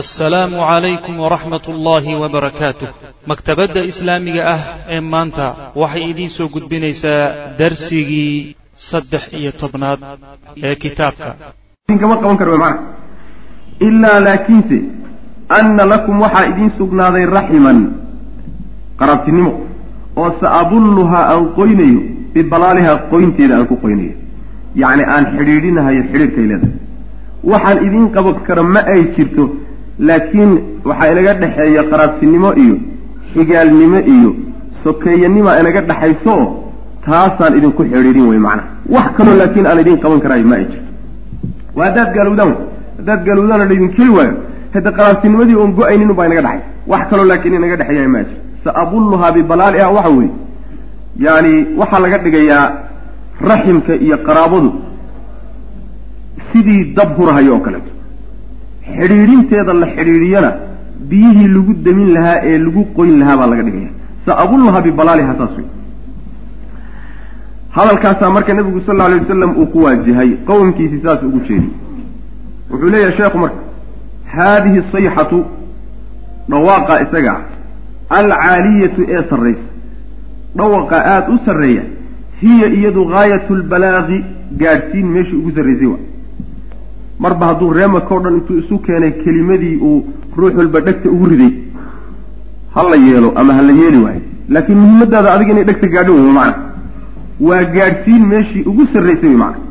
assalaamu calaykum waraxmat ullaahi wabarakaatuh maktabadda islaamiga ah ee maanta waxay idiin soo gudbinaysaa darsigii saddex iyo tobnaad ee kitaabka. Kama qaban karo mana ilaa laakiinse anna lakum waxaa idiin sugnaaday raximan qarabtinimo oo sa'abulluhaa aan qoynayo bibalaalihaa qoynteeda aan ku qoynayo. Yacni aan xidhiidhinahayo xidhiirkay leedahay. Waxaan idiin qaban karo ma ay jirto laakiin waxaa inaga dhexeeya qaraabtinimo iyo xigaalnimo iyo sokeeyanimaa inaga dhexayso taasaan idinku xidhiidhin wey macnaha. Wax kaloo laakiin aan idiin qaban karaayo ma ay jirto waa haddaad gaalowdaan haddaad gaalowdaana laydin keli waayo. Hadda qaraabtinimadii oon go'aynin baa inaga dhexay wax kaloo laakiin inaga dhexeeya ma jirto saabulluhaa bibalaaliha waxa weeye. Yaani waxaa laga dhigayaa raximka iyo qaraabadu sidii dab hurahayo oo kaleeto xidhiidhinteeda la xidhiidhiyana biyihii lagu damin lahaa ee lagu qoyn lahaa baa laga dhigaya. Saabulluhaa bibalaaliha saas wey hadalkaasaa marka nebigu sal alla alay wasalam uu ku waajahay qowmkiisii saas ugu jeediy wuxuu leeyahay sheekhu marka haadihi sayxatu dhawaaqa isaga alcaaliyatu ee sarraysa. Dhawaqa aada u sarreeya hiya iyadu gaayatu lbalaaqi gaadhsiin meeshii ugu sarraysay wa marba hadduu reemaka o dhan intuu isu keenay kelimadii uu ruux walba dhegta ugu riday ha la yeelo ama ha la yeeli waayo. Laakiin muhiimadaada adiga inay dhegta gaadho wey macana waa gaadhsiin meeshii ugu sarraysay wey macana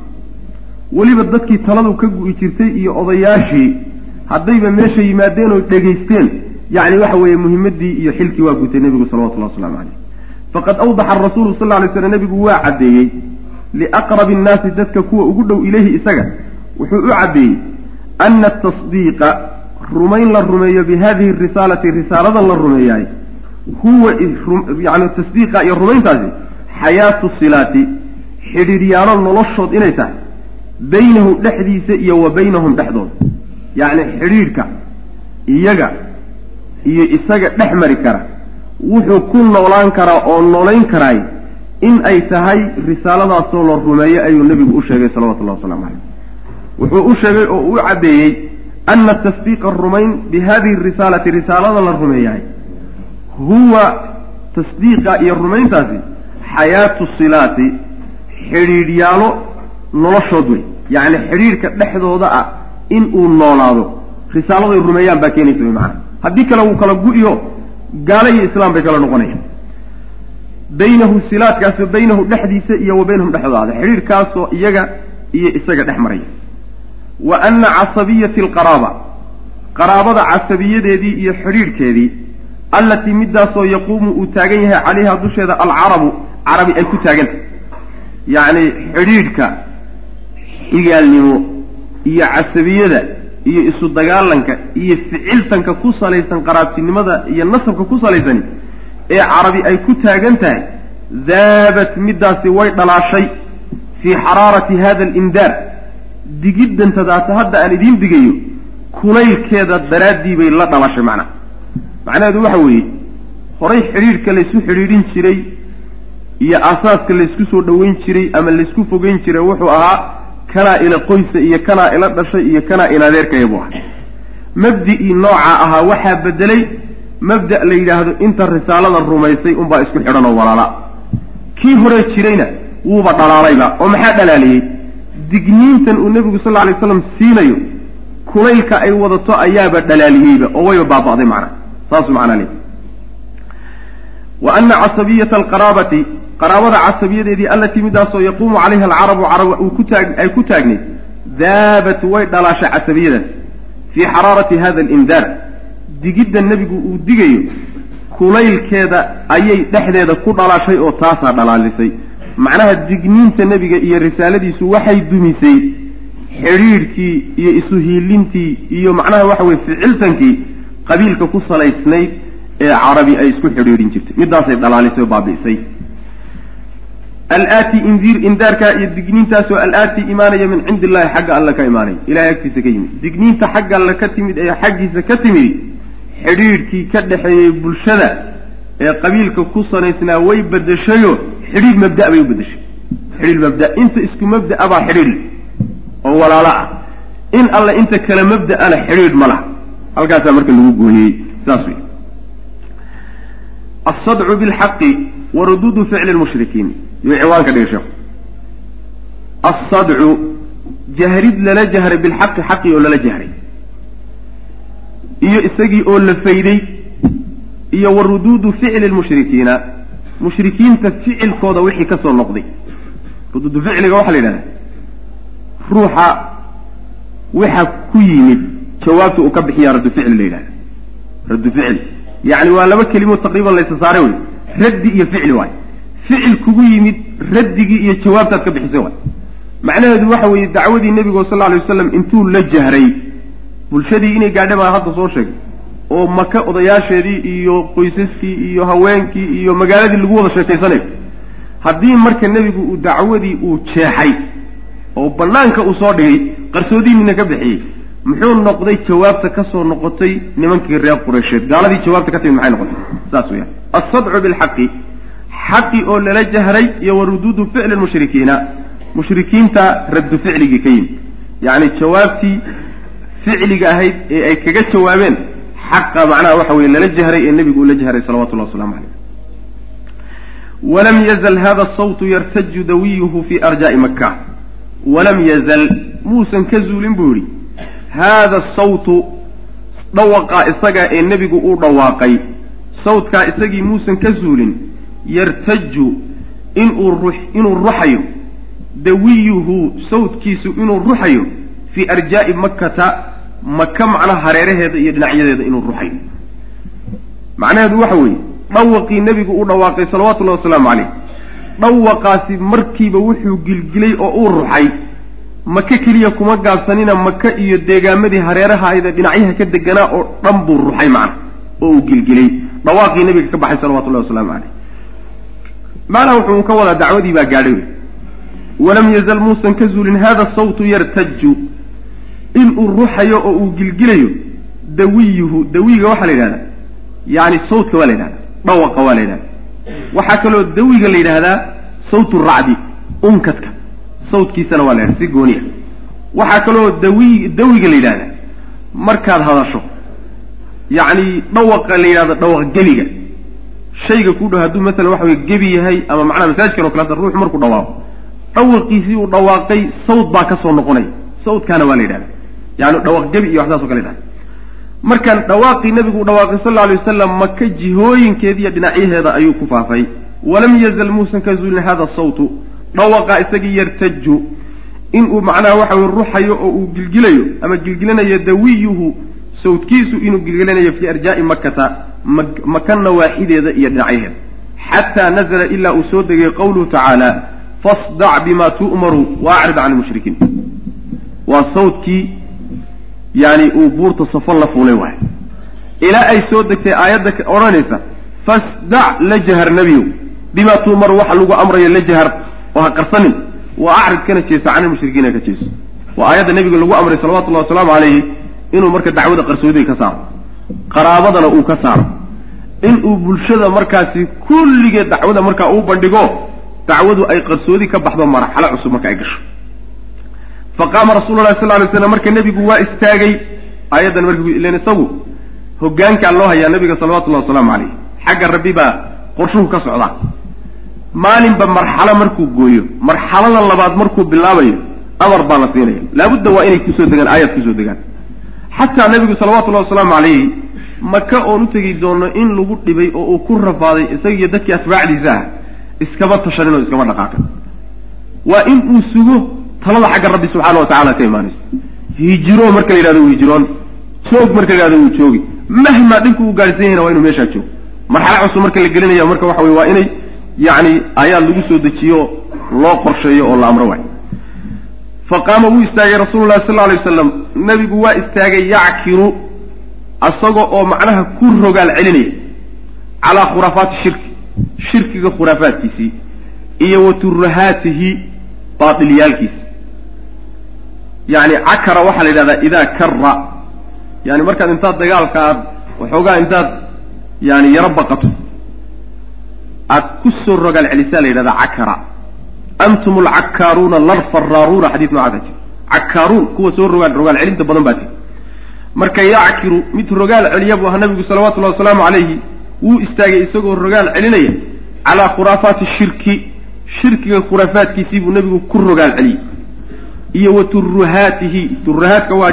weliba dadkii taladu ka gu'i jirtay iyo odayaashii haddayba meesha yimaadeen oo dhegaysteen yacni waxa weeye muhimadii iyo xilkii waa gutay nebigu salawatullahi waslamu caleyh faqad awdaxa arasuulu sal lla alay slam nebigu waa caddeeyey liaqrabi innaasi dadka kuwa ugu dhow ilayhi isaga wuxuu u caddeeyey ana atasdiiqa rumayn la rumeeyo bi hadihi risaalati risaaladan la rumeeyaay huwa yani tasdiiqa iyo rumayntaasi xayaatu silaati xidhiidhyaalo noloshood inay tahay baynahu dhexdiisa iyo wa baynahum dhexdooda yacni xidhiidhka iyaga iyo isaga dhex mari kara wuxuu ku noolaan karaa oo noolayn karaay in ay tahay risaaladaasoo la rumeeyo ayuu nebigu u sheegay salawatullahi waslamu caleyh wuxuu u sheegay oo u caddeeyey ana tasdiiqa rumayn bi hadihi risaalati risaalada la rumeeyahay huwa tasdiiqa iyo rumayntaasi xayaatu silaati xidhiidhyaalo noloshood wey yacni xidhiidhka dhexdooda ah in uu noolaado. Risaaladay rumeeyaan baa keenaysa wey macana haddii kale wuu kala gu-iyo gaalo iyo islaam bay kala noqonayaan. Baynahu silaadkaasoo baynahu dhexdiisa iyo wa baynahum dhexdooda. Ada xidhiidhkaasoo iyaga iyo isaga dhex maraya wa ana casabiyati alqaraaba qaraabada casabiyadeedii iyo xidhiidhkeedii allatii midaasoo yaquumu uu taagan yahay calayha dusheeda alcarabu carabi ay ku taagantahay yacni xidhiidhka xigaalnimo iyo casabiyada iyo isu dagaalanka iyo ficiltanka ku salaysan qaraabtinimada iyo nasabka ku salaysani ee carabi ay ku taagan tahay daabat middaasi way dhalaashay fii xaraarati hada alindaar digiddantadaata hadda aan idiin digayo kulaylkeeda daraaddii bay la dhalashay macnaha macnaheedu waxa weeye horay xidhiidhka laysu xidhiidhin jiray iyo aasaaska laysku soo dhoweyn jiray ama laysku fogeyn jiray wuxuu ahaa kanaa ila qoysa iyo kanaa ila dhashay iyo kanaa ila adeerkaya buu ahaa. Mabdi'ii noocaa ahaa waxaa bedelay mabda' la yidhaahdo inta risaalada rumaysay unbaa isku xidhan oo walaala. Kii hore jirayna wuuba dhalaalayba oo maxaa dhalaaliyey digniintan uu nebigu sal alay slam siinayo kulaylka ay wadato ayaaba dhalaaliyeyba oo wayba baaba'day macnaha saasuu macnaa leey wa ana casabiyata alqaraabati qaraabada casabiyadeedii allatii midaasoo yaquumu calayha alcarabu carab uu ku taag ay ku taagnayd daabat way dhalaashay casabiyadaas. Fii xaraarati hada alindaar digidda nebigu uu digayo kulaylkeeda ayay dhexdeeda ku dhalaashay oo taasaa dhalaalisay macnaha digniinta nebiga iyo risaaladiisu waxay dumisay xidhiidhkii iyo isu hiilintii iyo macnaha waxa weye ficiltankii qabiilka ku salaysnayd ee carabi ay isku xidhiidhin jirtay. Midaasay dhalaalisay oo baabi'isay alaati indiir indaarkaa iyo digniintaasoo alaati imaanaya min cindi illahi xagga alle ka imaanaya. Ilahay agtiisa ka yimid. Digniinta xagga alle ka timid ee xaggiisa ka timid xidhiidhkii ka dhexeeyey bulshada ee qabiilka ku sanaysnaa way bedeshayo xidhiidh mabda' bay u bedeshay xidhiidh mabda inta isku mabda'a baa oo walaalo ah. In alle inta kale mabda'ana xidhiidh ma laha. Halkaasaa marka lagu gooyey saas wey asadcu bilxaqi wa ruduudu ficli lmushrikiin yuu ciwaanka dhigay sheekhu asadcu jahrid lala jahray bilxaqi xaqii oo lala jahray. Iyo isagii oo la fayday iyo wa ruduudu ficli lmushrikiina mushrikiinta ficilkooda wixii ka soo noqday. Ruduudu ficliga waxaa la yidhahdaa ruuxa waxa ku yimid jawaabta uu ka bixiyaa raddu ficli la yidhahda raddu ficli yacni waa laba kelimood taqriiban laysa saare wey. Raddi iyo ficli waay. Ficil kugu yimid raddigii iyo jawaabtaad ka bixisay waay. Macnaheedu waxa weeye dacwadii nebigo sal lla alay wasalam intuu la jahray bulshadii inay gaadha baa hadda soo sheegay oo maka odayaasheedii iyo qoysaskii iyo haweenkii iyo magaaladii lagu wada sheekaysanayo haddii marka nebigu uu dacwadii uu jeexay oo banaanka uu soo dhigay qarsoodiinina ka bixiyey muxuu noqday jawaabta ka soo noqotay nimankii reer qureysheed. Gaaladii jawaabta ka timid maxay noqotay? Saas weyaan alsadcu bilxaqi xaqi oo lala jahray iyo wa ruduudu ficli lmushrikiina mushrikiinta raddu ficligii ka yimid. Yacni jawaabtii ficliga ahayd ee ay kaga jawaabeen xaqa macnaha waxa weye lala jahray ee nebigu uu la jahray salawatullahi waslamu caleyh walam yazal hada sawtu yartaju dawiyuhu fi arjaa'i maka walam yazal muusan ka zuulin buu yidhi haada sawtu dhawaqaa isagaa ee nebigu uu dhawaaqay sawtkaa isagii muusan ka zuulin yartaju inuu ru inuu ruxayo dawiyuhu sawtkiisu inuu ruxayo fii arjaa'i makkata maka macnaha hareeraheeda iyo dhinacyadeeda inuu ruxayo macnaheedu waxa weeye dhawaqii nebigu uu dhawaaqay salawatullahi wasalaamu caleyh dhawaqaasi markiiba wuxuu gilgilay oo uu ruxay maka keliya kuma gaabsanina maka iyo deegaamadii hareerahaayda dhinacyaha ka deganaa oo dhan buu ruxay macna oo uu gilgilay. Dhawaaqii nebiga ka baxay salawatullahi wasalaamu caleyh macnaha wuxuu ka wadaa dacwadii baa gaadhay walam yazal muusan ka zuulin hada sawtu yartaju inuu ruxayo oo uu gilgilayo dawiyuhu dawiga waxaa la yidhahdaa yani sawtka waa la yidhahdaa dhawaqa waa la yidhahda waxaa kaloo dawiga la yidhaahdaa sawtu racdi unkadka. Sawtkiisana waa la yidhahda si gooniya waxaa kaloo dawi dawiga la yidhahdaa markaad hadasho yacni dhawaqa la yidhahdo dhawaq geliga shayga ku dhow hadduu masalan waxa weye gebi yahay ama macnaha masaajkan o kaleeta ruux markuu dhawaaqo. Dhawaqiisii uu dhawaaqay sawt baa ka soo noqonaya sawtkaana waa la yidhahda yani dhawaq gebi iyo waxsaas o kale yidhahda markaan dhawaaqii nebigu u dhawaaqay sal lla alay wasalam maka jihooyinkeediiyo dhinacyaheeda ayuu ku faafay. Walam yazal muusan ka zuulin hada sawtu. Dhawaqa isagii yartaju inuu macnaha waxa weye ruxayo oo uu gilgilayo ama gilgilanayo dawiyuhu sawtkiisu inuu gilgilanayo fii arjaa'i makkata maka nawaaxideeda iyo dhinacyaheeda. Xataa nazla ilaa uu soo degay qawluhu tacaala fasdac bima tu'maru wa acrid can lmushrikiin waa sawtkii yani uu buurta safo la fuulay waay ilaa ay soo degtay aayadda odhanaysa fasdac la jahar nebiyow bima tu'maru waxa lagu amrayo la jahar oo ha qarsanin wa acrid kana jeeso can ilmushrikiina ka jeeso. Waa aayadda nebiga lagu amray salawatullahi wasalaamu calayhi inuu marka dacwada qarsoodiga ka saaro. Qaraabadana uu ka saaro. Inuu bulshada markaasi kulligeed dacwada markaa uu bandhigo dacwadu ay qarsoodi ka baxdo marxalo cusub marka ay gasho faqaama rasuulu lahi sal lay slam marka nebigu waa istaagay aayaddan marka ilan isagu hogaankaa loo hayaa nabiga salawatullahi wasalaamu calayh xagga rabbi baa qorshuhu ka socdaa. Maalinba marxalo markuu gooyo marxalada labaad markuu bilaabayo amar baa la siinaya. Laabudda waa inay ku soo degaan aayad ku soo degaan. Xataa nebigu salawatullahi wasalaamu calayhi maka oon u tegi doono in lagu dhibay oo uu ku rafaaday isagiiyo dadkii atbaacdiisa ah iskama tashanin oo iskama dhaqaaqin. Waa in uu sugo talada xagga rabbi subxaana wa tacala ka imaanaysa. Hijiro marka la yidhahdo uu hijiroon joog marka la yidhahdo uu joogi. Mahmaa dhinku uu gaadhsan yahayna waa inuu meeshaa joogo. Marxalo cusub marka la gelinaya marka waxa weye waa inay yacni ayaad lagu soo dejiyo loo qorsheeyo oo la amro waay faqaama wuu istaagay rasuulu llahi sal lla alay wasalam nebigu waa istaagay yackiru isaga oo macnaha ku rogaal celinaya calaa khuraafaati shirki shirkiga khuraafaadkiisii iyo wa turahaatihi baatilyaalkiisa yani cakara waxaa la yidhahdaa idaa kara yani markaad intaad dagaalka aad waxoogaa intaad yani yaro baqato. Aad ku soo rogaal celisaa la yidhahdaa cakara antum alcakaaruuna larfaraaruuna xadiis noocaasa jir cakaaruun kuwa soo rogaal rogaal celinta badan baa ti marka yackiru mid rogaal celiya buu ahaa nabigu salawatullahi wasalaamu calayhi wuu istaagay isagoo rogaal celinaya calaa khuraafaati shirki. Shirkiga khuraafaadkiisii buu nebigu ku rogaal celiyey iyo wa turuhaatihi turahaadka waa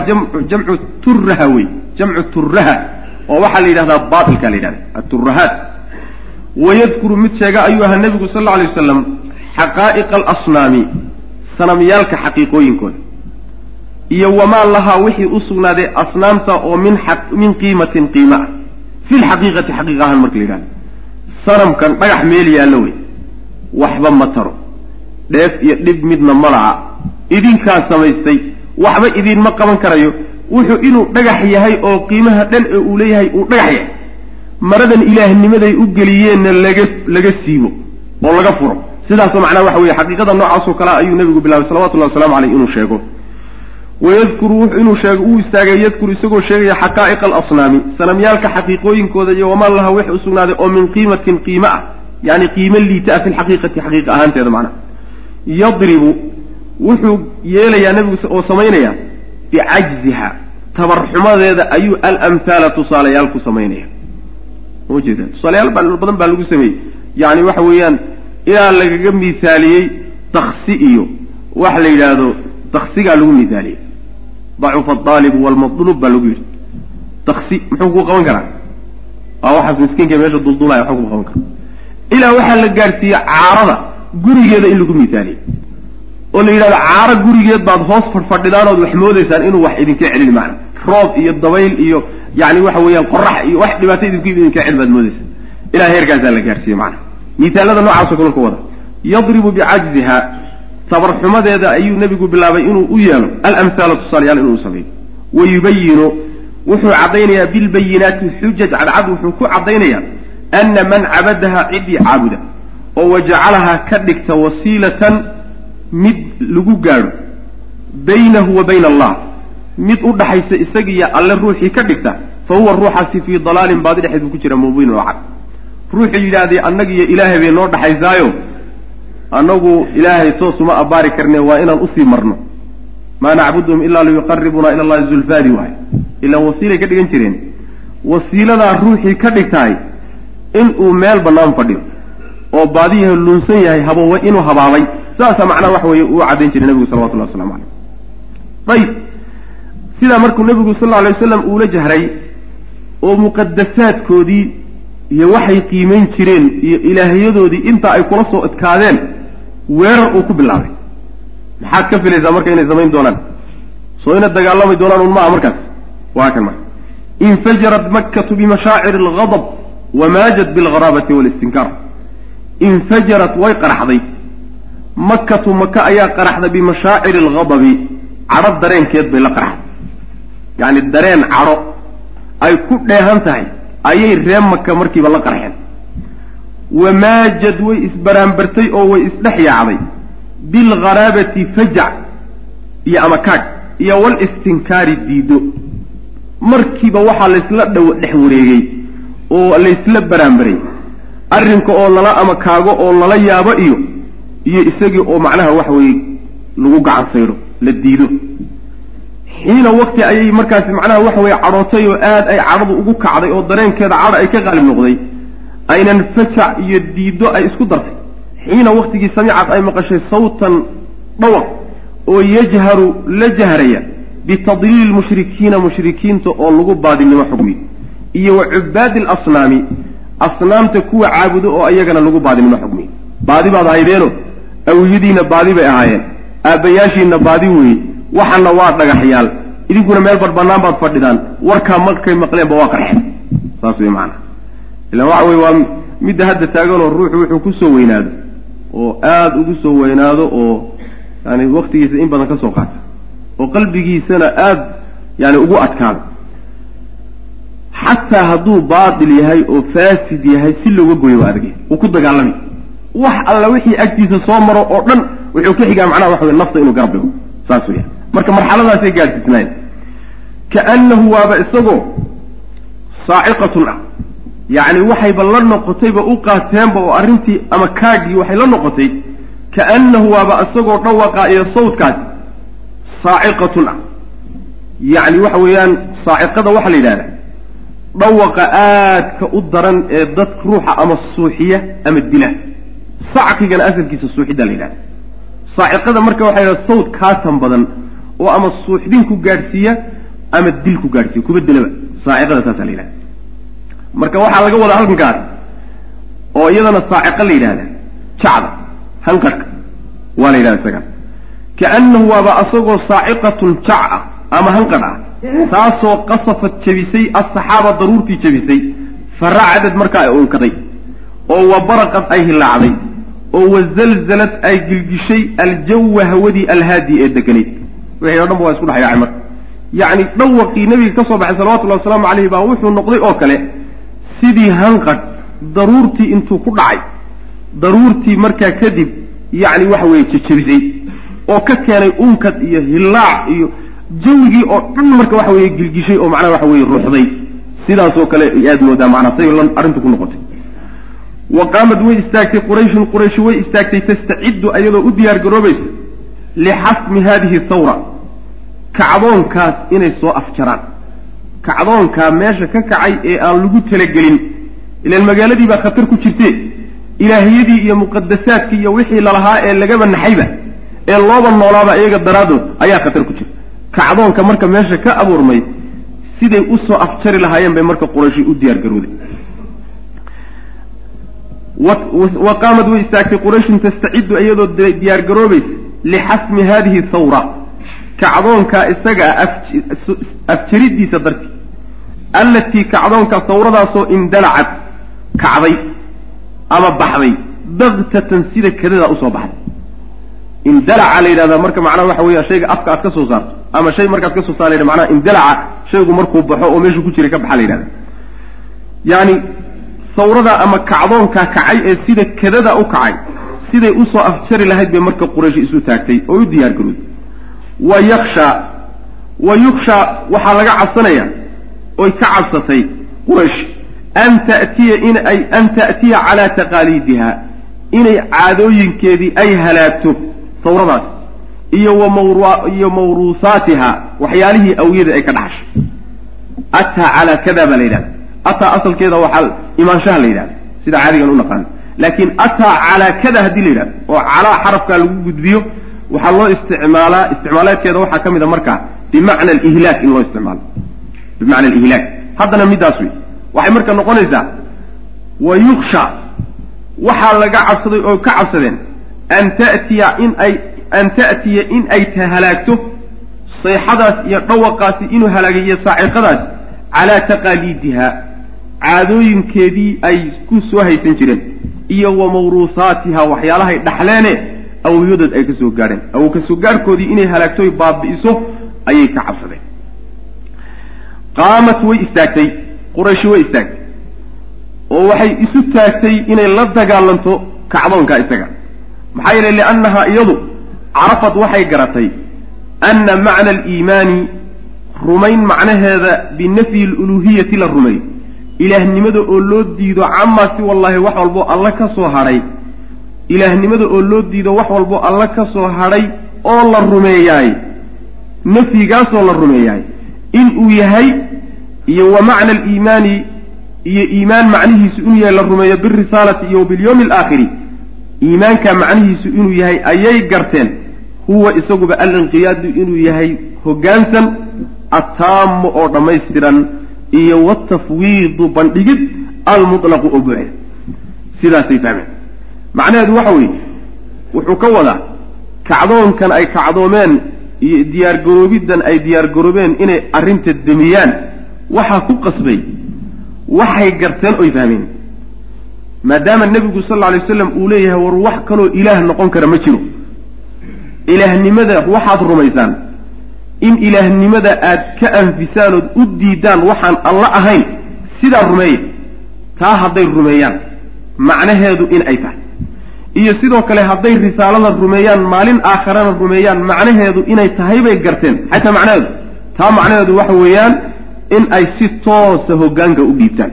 jamcu turaha wey. Jamcu turaha oo waxaa la yidhahdaa baatilka la yidhahda aturahaat wayadkuru mid sheega ayuu ahaa nebigu sal alla alay wasalam xaqaa'iqa alasnaami sanamyaalka xaqiiqooyinkooda. Iyo wamaa lahaa wixii u sugnaaday asnaamta oo min min qiimatin qiima. Ah fi lxaqiiqati xaqiiqa ahaan marka la yidhahdo. Sanamkan dhagax meel yaallo wey. Waxba ma taro. Dheef iyo dhib midna ma laha idinkaa samaystay waxba idiinma qaban karayo. Wuxuu inuu dhagax yahay oo qiimaha dhan ee uu leeyahay uu dhagax yahay. Maradan ilaahnimaday u geliyeenna laga laga siibo oo laga furo. Sidaasoo macnaha waxa weeye xaqiiqada noocaasoo kale ayuu nebigu bilaabay salawatullahi wasalamu caleyh inuu sheego. Wayadkuru inuu sheego uu istaagay yadkuru isagoo sheegaya xaqaa'iqa alasnaami sanamyaalka xaqiiqooyinkooda iyo wamaa laha wix u sugnaaday oo min qiimatin qiime ah yani qiime liita ah fi lxaqiiqati xaqiiqa ahaanteeda macnaha yadribu wuxuu yeelayaa nebigu oo samaynaya bicajziha tabarxumadeeda ayuu alamhaala tusaalayaal ku samaynaya ujeeda tusaalayaal badan baa lagu sameeyey. Yani waxa weeyaan ilaa lagaga miisaaliyey taksi iyo waxa la yidhaahdo taksigaa lagu miisaaliyey dacufa adaalibu walmadluub baa lagu yidhi. Taksi muxuu ku qaban karaa? Waa waxaas miskiinka meesha duldulaya waxba kuma qaban kara ilaa waxaa la gaadhsiiyey caarada gurigeeda in lagu miisaaliyey oo la yidhahdo caaro gurigeed baad hoos fadhfadhidaan ood wax moodaysaan inuu wax idinka celin macna roob iyo dabayl iyo yani waxa weeyaan qorax iyo wax dhibaato idinku idinka celin baad moodaysaan. Ilaa heerkaasaa la gaadhsiiyey macna. Miisaalada noocaasoo kale ka wada. Yadribu bicajziha tabarxumadeeda ayuu nebigu bilaabay inuu u yeelo. Alamhaala tusaalayaal inuu sameeyo. Wayubayinu wuxuu caddaynayaa bilbayinaati xujaj cadcad. Wuxuu ku caddaynayaa ana man cabadaha ciddii caabuda. Oo wajacalahaa ka dhigta wasiilatan mid lagu gaadho baynahu wa bayna allah. Mid u dhaxaysa isagiiyo alle ruuxii ka dhigta fa huwa ruuxaasi fii dalaalin baadi dhexeed buu ku jira mubiin oo cad. Ruuxuu yidhahdee annagiiyo ilaahay bay noo dhaxaysaayo. Annagu ilaahay toosuma abbaari karne waa inaan u sii marno. Maa nacbuduhum ilaa liyuqaribuna ila allahi zulfaadi waay ilaan wasiilay ka dhigan jireen. Wasiiladaa ruuxii ka dhigtahay inuu meel bannaan fadhiyo oo baadiyaha luunsan yahay habo inuu habaabay saasaa macnaha waxa weeye uu caddayn jiray nebigu salawatullahi waslamu caleyh ayib sidaa markuu nebigu sal alla alay wasalam uula jahray oo muqadasaadkoodii iyo waxay qiimayn jireen iyo ilaahyadoodii intaa ay kula soo adkaadeen weerar uu ku bilaabay. Maxaad ka filaysaa marka inay samayn doonaan? Soo ina dagaalami doonaan un maaha markaas. Waa kan marka. Infajarat makkatu bimashaacir algadab wamaajat bilgharaabati walistinkaar. Infajarat way qaraxday makkatu maka ayaa qaraxday bimashaaciri alghadabi. Cadho dareenkeed bay la qaraxday. Yacni dareen cadho ay ku dheehan tahay ayay ree maka markiiba la qarxeen wamaajad way isbaraanbartay oo way isdhex yaacday. Bilgharaabati fajac iyo amakaag iyo walistinkaari diido. Markiiba waxaa laysla dhow dhex wareegay oo laysla baraanbaray arrinka oo lala amakaago oo lala yaabo iyo iyo isagii oo macnaha waxa weeye lagu gacan saydo la diido. Xiina wakti ayay markaasi macnaha waxa weeye cadhootay oo aad ay cadhadu ugu kacday oo dareenkeeda cadho ay ka qaalib noqday aynan fajac iyo diiddo ay isku dartay. Xiina waktigii samicad ay maqashay sawtan dhawaq oo yajharu la jahraya bitadliili lmushrikiina mushrikiinta oo lagu baadinimo xugmiy iyo wa cubaadi alasnaami asnaamta kuwa caabudo oo ayagana lagu baadinimo xugmiy baadi baad ahaydeeno awiyadiina baadi bay ahaayeen. Aabbayaashiina baadi weeye waxana waa dhagaxyaal. Idinkuna meel barbannaan baad fadhidaan. Warkaa markay maqleenba waa qarxeen. Saas wey macanaa ilaan waxa weye waa midda hadda taaganoo ruuxu wuxuu ku soo weynaado. Oo aada ugu soo weynaado oo yani waktigiisa in badan ka soo qaata. Oo qalbigiisana aada yani ugu adkaado. Xataa hadduu baatil yahay oo faasid yahay si looga goyo waa adagya uu ku dagaalamay wax alla wixii agtiisa soo maro oo dhan wuxuu ka xigaa macnaha waxa wey nafta inuu garab dhigo saas weya marka marxaladaasay gaadhsiisnaayeen kaannahu waaba isagoo saaciqatun ah. Yacni waxayba la noqotayba u qaateenba oo arrintii ama kaagii waxay la noqotay kaannahu waaba isagoo dhawaqa iyo sawdkaasi saaciqatun ah. Yacni waxa weeyaan saaciqada waxaa la yidhahdaa dhawaqa aadka u daran ee dad ruuxa ama suuxiya ama dila sacqigana asalkiisa suuxiddaa la yidhahda saaciqada marka waxaa yidhahda sawd kaatan badan oo ama suuxdin ku gaadhsiiya ama dil ku gaadhsiiya kuba dilaba saaciqada saasaa la yidhahda marka waxaa laga wadaa halkankaas oo iyadana saaciqa la yidhahda jacda hanqarhka waa la yidhahda isagan kaannahu waaba asagoo saaciqatun jac ah ama hanqadh ah taasoo qasafad jebisay asaxaaba daruurtii jebisay faracadad markaa ay unkaday oo wabaraqad ay hilaacday oo wazalzalad ay gilgishay aljawa hawadii alhaadi ee deganayd. Wixii o dhan ba waa isku dhexyaacay marka. Yacni dhawaqii nebiga ka soo baxay salawatullahi wasalaamu caleyhi baa wuxuu noqday oo kale sidii hanqadh daruurtii intuu ku dhacay. Daruurtii markaa kadib yacni waxa weeye jejebisay oo ka keenay unkad iyo hillaac iyo jawigii oo dhan marka waxa weeye gilgishay oo macnaha waxa weeye ruuxday. Sidaasoo kale aad moodaa macnaa say arrintu ku noqotay wa qaamad way istaagtay qurayshun qurayshi way istaagtay tastaciddu ayadoo u diyaar garoobaysa lixasmi hadihi thawra kacdoonkaas inay soo afjaraan. Kacdoonkaa meesha ka kacay ee aan lagu talagelin. Ilaan magaaladii baa khatar ku jirte. Ilaahiyadii iyo muqadasaadkii iyo wixii lalahaa ee lagaba naxayba ee looba noolaaba iyaga daraaddood ayaa khatar ku jira kacdoonka marka meesha ka abuurmay siday u soo afjari lahaayeen bay marka qurayshi u diyaar garooday wa qaamad way istaagtay qurayshun tastaciddu iyadoo diyaar garoobaysa lixasmi hadihi thawra. Kacdoonkaa isaga ah afjaridiisa darti. Allatii kacdoonka thawradaasoo indalacad kacday ama baxday baktatan sida kadada u soo baxday. Indalaca la yidhahdaa marka macnaha waxa weya shayga afka aad ka soo saarto ama shay markaad ka soo saar la macnaha indalaca shaygu markuu baxo oo meeshuu ku jiray ka baxa la yidhahda yani sawrada ama kacdoonkaa kacay ee sida kadada u kacay siday u soo afjari lahayd bay marka quraysh isu taagtay oo u diyaar garooday wa yaksha wa yuksha waxaa laga cabsanaya oy ka cabsatay quraysh an ta'tiya in ay an ta'tiya calaa taqaaliidiha inay caadooyinkeedii ay halaagto sawradaas iyo iyo mawruusaatiha waxyaalihii awyada ay ka dhaxashay. Ataa calaa kada baa la yidhahda ataa asalkeeda waxaa imaanshaha la yidhahda sida caadigan u naqaano laakiin ataa calaa kada haddii la yidhahdo oo calaa xarafkaa lagu gudbiyo waxaa loo isticmaalaa isticmaaleedkeeda waxaa ka mid a markaa bimacna alihlaak in loo isticmaalo. Bimacna alihlaak haddana middaas wey. Waxay marka noqonaysaa wa yuksha waxaa laga cabsaday oo ka cabsadeen an ta'tiya in ay an ta'tiya in ay ta halaagto sayxadaas iyo dhawaqaasi inuu halaagay iyo saaciqadaas calaa taqaaliidiha caadooyinkeedii ay ku soo haysan jireen iyo wa mawruusaatiha waxyaalahay dhaxleene awyadood ay ka soo gaadheen. Awow ka soo gaadhkoodii inay halaagtoy baabi'iso ayay ka cabsadeen. Qaamat way istaagtay qurayshi way istaagtay oo waxay isu taagtay inay la dagaalanto kacdoonka isaga. Maxaa yeelay liannahaa iyadu carafad waxay garatay anna macna aliimaani rumayn macnaheeda binafyi aluluuhiyati la rumeeyo ilaahnimada oo loo diido camaa si wallaahi wax walbo alla ka soo hadhay ilaahnimada oo loo diido wax walbo alla ka soo hadhay oo la rumeeyaay nafyigaasoo la rumeeyaay in uu yahay iyo wa macna aliimaani iyo iimaan macnihiisu inuu yahay la rumeeyo birisaalati iyo wabilyawmi alaakhiri iimaanka macnihiisu inuu yahay ayay garteen. Huwa isaguba alinqiyaadu inuu yahay hoggaansan attaamu oo dhammaystiran iyo watafwiidu bandhigid almutlaqu oo buuxda sidaasay fahmeen. Macnaheedu waxa weeye wuxuu ka wadaa kacdoonkan ay kacdoomeen iyo diyaargaroobiddan ay diyaargaroobeen inay arrinta demiyaan. Waxaa ku qasbay waxay garteen oy fahmeen. Maadaama nebigu sal alla alay waslam uu leeyahay war wax kaloo ilaah noqon kara ma jiro. Ilaahnimada waxaad rumaysaan in ilaahnimada aad ka anfisaan ood u diidaan waxaan alla ahayn sidaa rumeeya taa hadday rumeeyaan macnaheedu in ay tahay. Iyo sidoo kale hadday risaalada rumeeyaan maalin aakharana rumeeyaan macnaheedu inay tahay bay garteen. Xataa macnaheedu? Taa macnaheedu waxa weeyaan in ay si toosa hoggaanka u dhiibtaan.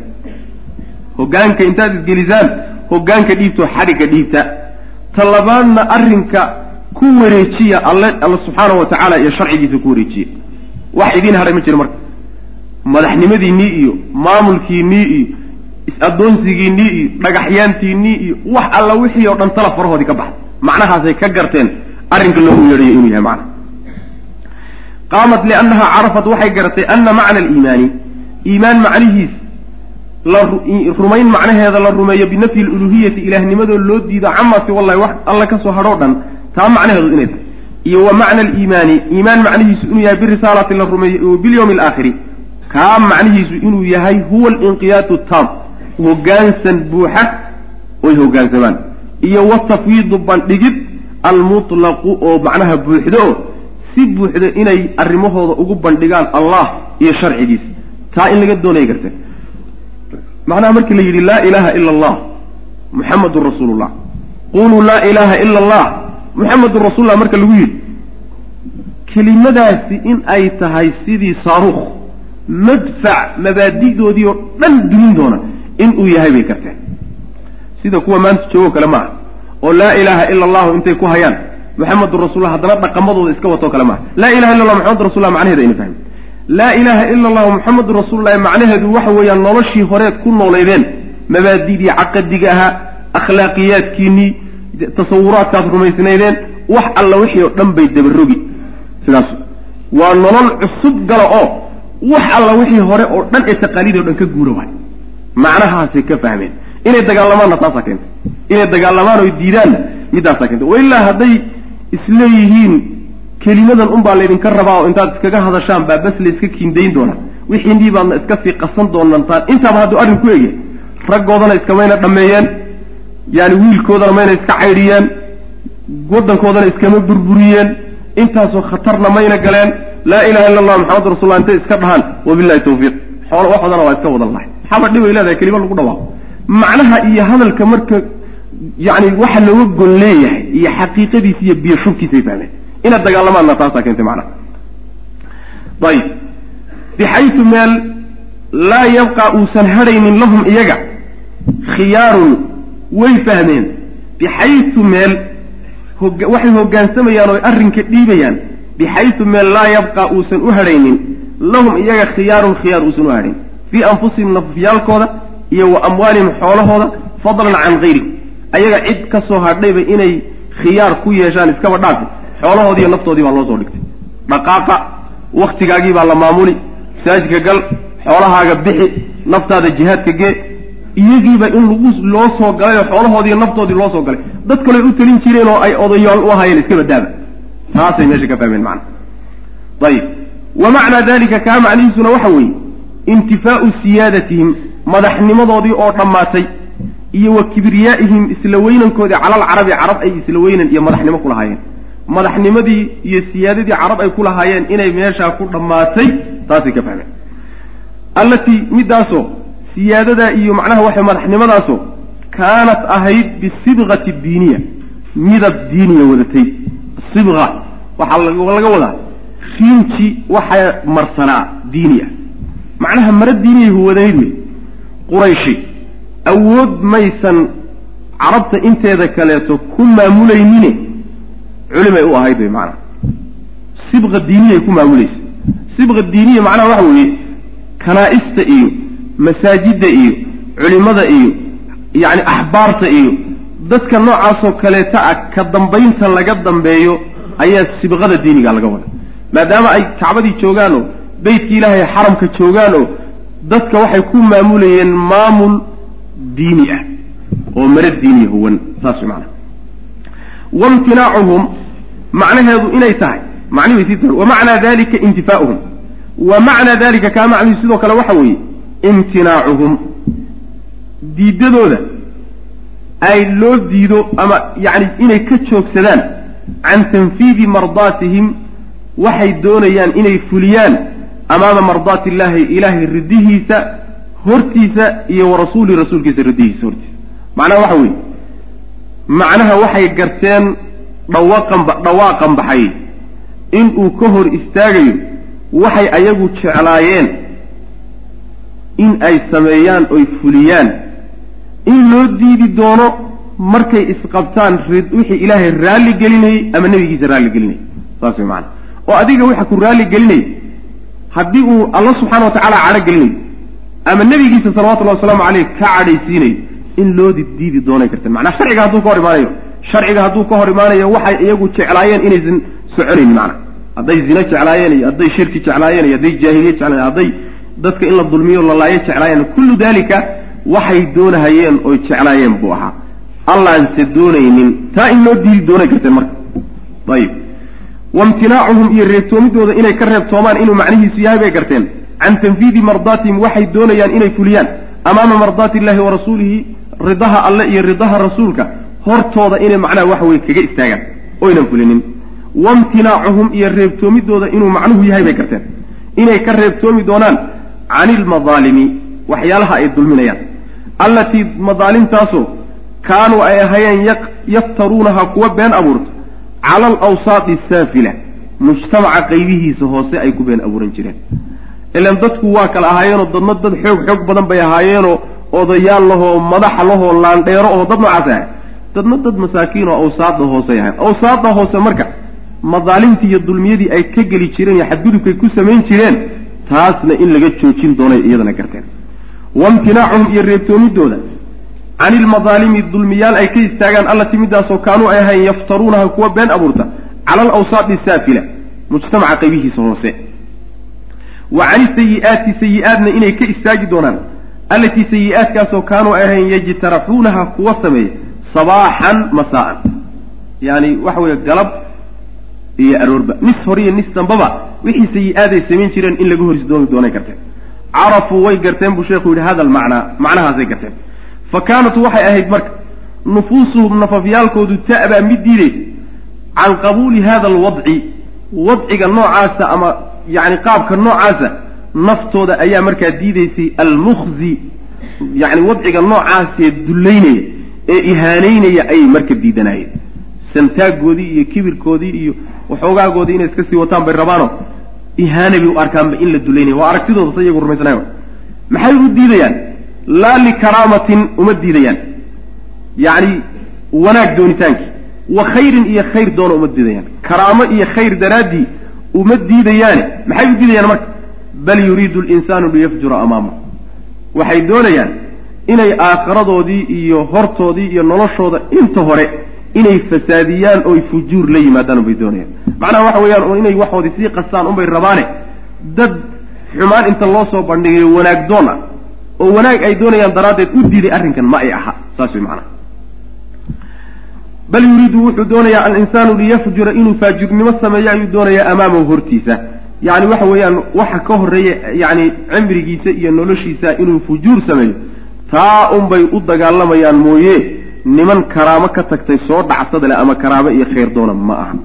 Hoggaanka intaad isgelisaan hoggaanka dhiibtoo xadhigga dhiibta. Ta labaadna arrinka ku wareejiya alle alla subxaana wa tacaala iyo sharcigiisa ku wareejiya. Wax idiin hadhay ma jiro marka. Madaxnimadiinnii iyo maamulkiinnii iyo is-addoonsigiinnii iyo dhagaxyaantiinnii iyo wax alla wixii oo dhan tala farahoodii ka baxday macnahaasay ka garteen arrinka loogu yeedhayo inuu yahay macna. Qaamat liannaha carafat waxay garatay ana macna aliimaani iimaan macnihiis la rumayn macnaheeda la rumeeyo binafyi luluhiyati ilaahnimadoo loo diido camasi wallahi wax alla ka soo hadhoo dhan taa macnaheedu inay tahay. Iyo wa macna aliimaani iimaan macnihiisu inuu yahay birisaalati la rumeeyo bilyawmi alaakhiri. Kaa macnihiisu inuu yahay huwa alinqiyaatu taam hoggaansan buuxa oy hoggaansamaan iyo watafwiidu bandhigid almutlaqu oo macnaha buuxdo oo si buuxda inay arrimahooda ugu bandhigaan allah iyo sharcigiisa. Taa in laga doonaya garteen macnaha markii la yidhi laa ilaaha ila allah muxamadun rasuulullah. Quluu laa ilaaha ila allah muxamadun rasuulullah marka lagu yidhi kelimadaasi in ay tahay sidii saaruukh madfac mabaadi'doodii oo dhan dumin doona inuu yahay bay garteen sida kuwa maanta joogoo kale maaha oo laa ilaaha ila allahu intay ku hayaan muxamedun rasuullah haddana dhaqamadooda iska watoo kale maaha laa ilaha illa allah maxamedun rasulullah macnaheeda ayna fahmin. Laa ilaaha ila allahu muxamedun rasuulullahi macnaheedu waxa weeyaan noloshii horeed ku noolaydeen mabaadidii caqadiga ahaa akhlaaqiyaadkiinnii tasawuraadkaad rumaysnaydeen wax alla wixii oo dhan bay dabarogi. Sidaas waa nolol cusub gala oo wax alla wixii hore oo dhan ee taqaaliid o dhan ka guura waay. Macnahaasay ka fahmeen. Inay dagaalamaanna taasaa keentay. Inay dagaalamaan oy diidaanna middaasaa keentay. Wailaa hadday isleeyihiin kelimadan unbaa laydinka rabaa oo intaad iskaga hadashaan baa bas layska kiindayn doonaa wixiinii baadna iska sii qasan doonantaan. Intaaba hadduu arrin ku egyahay raggoodana iskamayna dhammeeyeen yaani wiilkoodana mayna iska caydhiyeen waddankoodana iskama burburiyeen intaasoo khatarna mayna galeen laa ilaha illa allah maxamadu rasulullah intay iska dhahaan wabillahi tawfiiq. Xoolo waxoodana waa iska wadan lahay. Maxaaba dhibay leedahay? Kelima lagu dhawaaqo. Macnaha iyo hadalka marka yani waxa looga gon leeyahay iyo xaqiiqadiisa iyo biyo shubkiisay fahmeen. Inaad dagaalamaanna taasaa keentay macnaha ayib bixaytu meel laa yabqa uusan hadhaynin lahum iyaga khiyaarun way fahmeen. Bixaytu meel waxay hoggaansamayaan oo arrinka dhiibayaan. Bixaytu meel laa yabqa uusan u hadhaynin lahum iyaga khiyaarun khiyaar uusan u hadhayn fii anfusihim nafyaalkooda iyo wa amwaalihim xoolahooda fadlan can gayrihi ayaga cid ka soo hadhayba inay khiyaar ku yeeshaan iskaba dhaafi xoolahoodii iyo naftoodii baa loo soo dhigtay. Dhaqaaqa waktigaagii baa la maamuli. Masaajidka gal xoolahaaga bixi naftaada jihaadka gee iyagiiba in lagu loo soo galay oo xoolahoodii naftoodii loo soo galay. Dad kale u talin jireen oo ay odayaal u ahaayeen iska badaaba taasay meesha ka fahmeen macana ayib wa macnaa dalika kaa macnihiisuna waxa weeye intifaau siyaadatihim madaxnimadoodii oo dhammaatay iyo wa kibriyaa'ihim isla weynankoodii cala alcarabi carab ay isla weynan iyo madaxnimo ku lahaayeen. Madaxnimadii iyo siyaadadii carab ay ku lahaayeen inay meeshaa ku dhammaatay taasay ka fahmeen. Allatii middaasoo siyaadadaa iyo macnaha waxay madaxnimadaasoo kaanat ahayd bisibqati diiniya midab diiniya wadatay. Sibqa waxaa laga wadaa riinji waxaa marsanaa diiniya. Macnaha mara diiniyay huwadayd wey qurayshi awood maysan carabta inteeda kaleeto ku maamulaynine. Culimay u ahayd wey macnaha sibqa diiniyay ku maamulaysa. Sibqa diiniya macnaha waxa weeye kanaa'ista iyo masaajidda iyo culimada iyo yacni axbaarta iyo dadka noocaasoo kaleeta ah ka dambaynta laga dambeeyo ayaa sibqada diiniga laga wada maadaama ay kacbadii joogaan oo beytkii ilaahay xaramka joogaan oo dadka waxay ku maamulayeen maamul diini ah oo mara diiniya huwan saas macnaha waimtinaacuhum macnaheedu inay tahay macnihi way sii tahay wamacnaa dalika intifaa'uhum. Wa macnaa dalika kaa macnihi sidoo kale waxa weeye imtinaacuhum. Diidadooda ay loo diido ama yacni inay ka joogsadaan can tanfiidi mardaatihim waxay doonayaan inay fuliyaan amaama mardaati illaahi ilaahay ridihiisa hortiisa iyo wa rasuuli rasuulkiisa ridihiisa hortiisa. Macnaha waxa weeye macnaha waxay garteen dhawaaqan dhawaaqan baxay. Inuu ka hor istaagayo waxay ayagu jeclaayeen in ay sameeyaan oy fuliyaan. In loo diidi doono markay isqabtaan wixii ilaahay raalli gelinayey ama nebigiisa raalli gelinayay. Saas way macanaa oo adiga waxa ku raalli gelinaya haddii uu alla subxaana wa tacaala cadho gelinayo ama nebigiisa salawatullahi wasalaamu caleyh ka cadhaysiinayo in loodi diidi doonay karteen macnaa sharciga hadduu ka hor imaanayo sharciga hadduu ka hor imaanayo waxay iyagu jeclaayeen inaysan soconaynin macna hadday zino jeclaayeen iyo hadday shirki jeclaayeen iyo hadday jaahiliye jeclaayeen hadday dadka in la dulmiyo lalaayo jeclaayeen. Kullu dalika waxay doonahayeen oy jeclaayeen buu ahaa. Allaanse doonaynin taa in loo diidi doonay karteen marka. Ayib waimtinaacuhum iyo reebtoomidooda inay ka reebtoomaan inuu macnihiisu yahay bay garteen. Can tanfiidi mardaatihim waxay doonayaan inay fuliyaan. Amaama mardaati illahi wa rasuulihi ridaha alle iyo ridaha rasuulka hortooda inay macnaha waxa weye kaga istaagaan. Oynan fulinin. Waimtinaacuhum iyo reebtoomidooda inuu macnuhu yahay bay garteen. Inay ka reebtoomi doonaan cani ilmadaalimi waxyaalaha ay dulminayaan. Allatii madaalimtaasoo kaanuu ay ahayeen yaftaruunaha kuwa been abuurta cala alawsaati asaafila mujtamaca qaybihiisa hoose ay ku been abuuran jireen. Ilan dadku waa kala ahaayeenoo dadna dad xoog xoog badan bay ahaayeenoo odayaal lahoo madaxa lahoo laandheero oo dad noocaas ahay dadna dad masaakiin oo awsaada hoosey ahayn awsaada hoose marka madaalimtii iyo dulmiyadii ay ka geli jireen iyo xadgudubkay ku samayn jireen taasna in laga joojin doonay iyadana garteen. Waimtinaacuhum iyo reebtoomidooda can ilmadaalimi dulmiyaal ay ka istaagaan allatii midaasoo kaanuu ay ahayn yaftaruunaha kuwa been abuurta cala alawsaadi saafila mujtamaca qaybihiisa hoose. Wa cani sayi-aati sayi-aadna inay ka istaagi doonaan allatii sayi-aadkaasoo kaanuu ay ahayn yajtaraxuunaha kuwa sameeya sabaaxan masaa'an yaani waxa weeye galab iyo aroorba. Nis hore iyo nis dambaba wixii sayi-aaday samayn jireen in laga horisdoomi doonay garteen. Carafuu way garteen buu sheekhu yidhi hada almacnaa macnahaasay garteen. Fa kaanat waxay ahayd marka nufuusuhum nafafyaalkoodu ta'baa mid diidaysa can qabuuli hada alwadci wadciga noocaasa ama yacni qaabka noocaasa naftooda ayaa markaa diidaysay almukhzi. Yacni wadciga noocaasee dullaynaya ee ihaanaynaya ayay marka diidanayeen santaaggoodii iyo kibirkoodii iyo waxoogaagoodii inay iska sii wataan bay rabaano. Ihaana bay u arkaanba in la dulaynaya waa aragtidooda sa iyagu rumaysanayo. Maxay u diidayaan? Laa likaraamatin uma diidayaan. Yacni wanaag doonitaankii wa khayrin iyo khayr doona uma diidayaan. Karaamo iyo khayr daraaddii uma diidayaane. Maxay u diidayaan marka? Bal yuriidu linsaanu liyafjura amaamah waxay doonayaan inay aakhiradoodii iyo hortoodii iyo noloshooda inta hore inay fasaadiyaan oy fujuur la yimaadaan unbay doonayaan. Macnaha waxa weeyaan oo inay waxoodii sii qastaan unbay rabaane dad xumaan inta loo soo bandhigayo wanaag doon ah oo wanaag ay doonayaan daraaddeed u diiday arrinkan ma ay aha. Saas way macnaha. Bal yuriidu wuxuu doonayaa alinsaanu liyafjura inuu faajirnimo sameeyo ayuu doonayaa amaamahu hortiisa. Yacni waxa weeyaan waxa ka horreeya yacni cimrigiisa iyo noloshiisa inuu fujuur sameeyo taa unbay u dagaalamayaan mooye niman karaamo ka tagtay soo dhacsada leh ama karaamo iyo khayr doona ma aha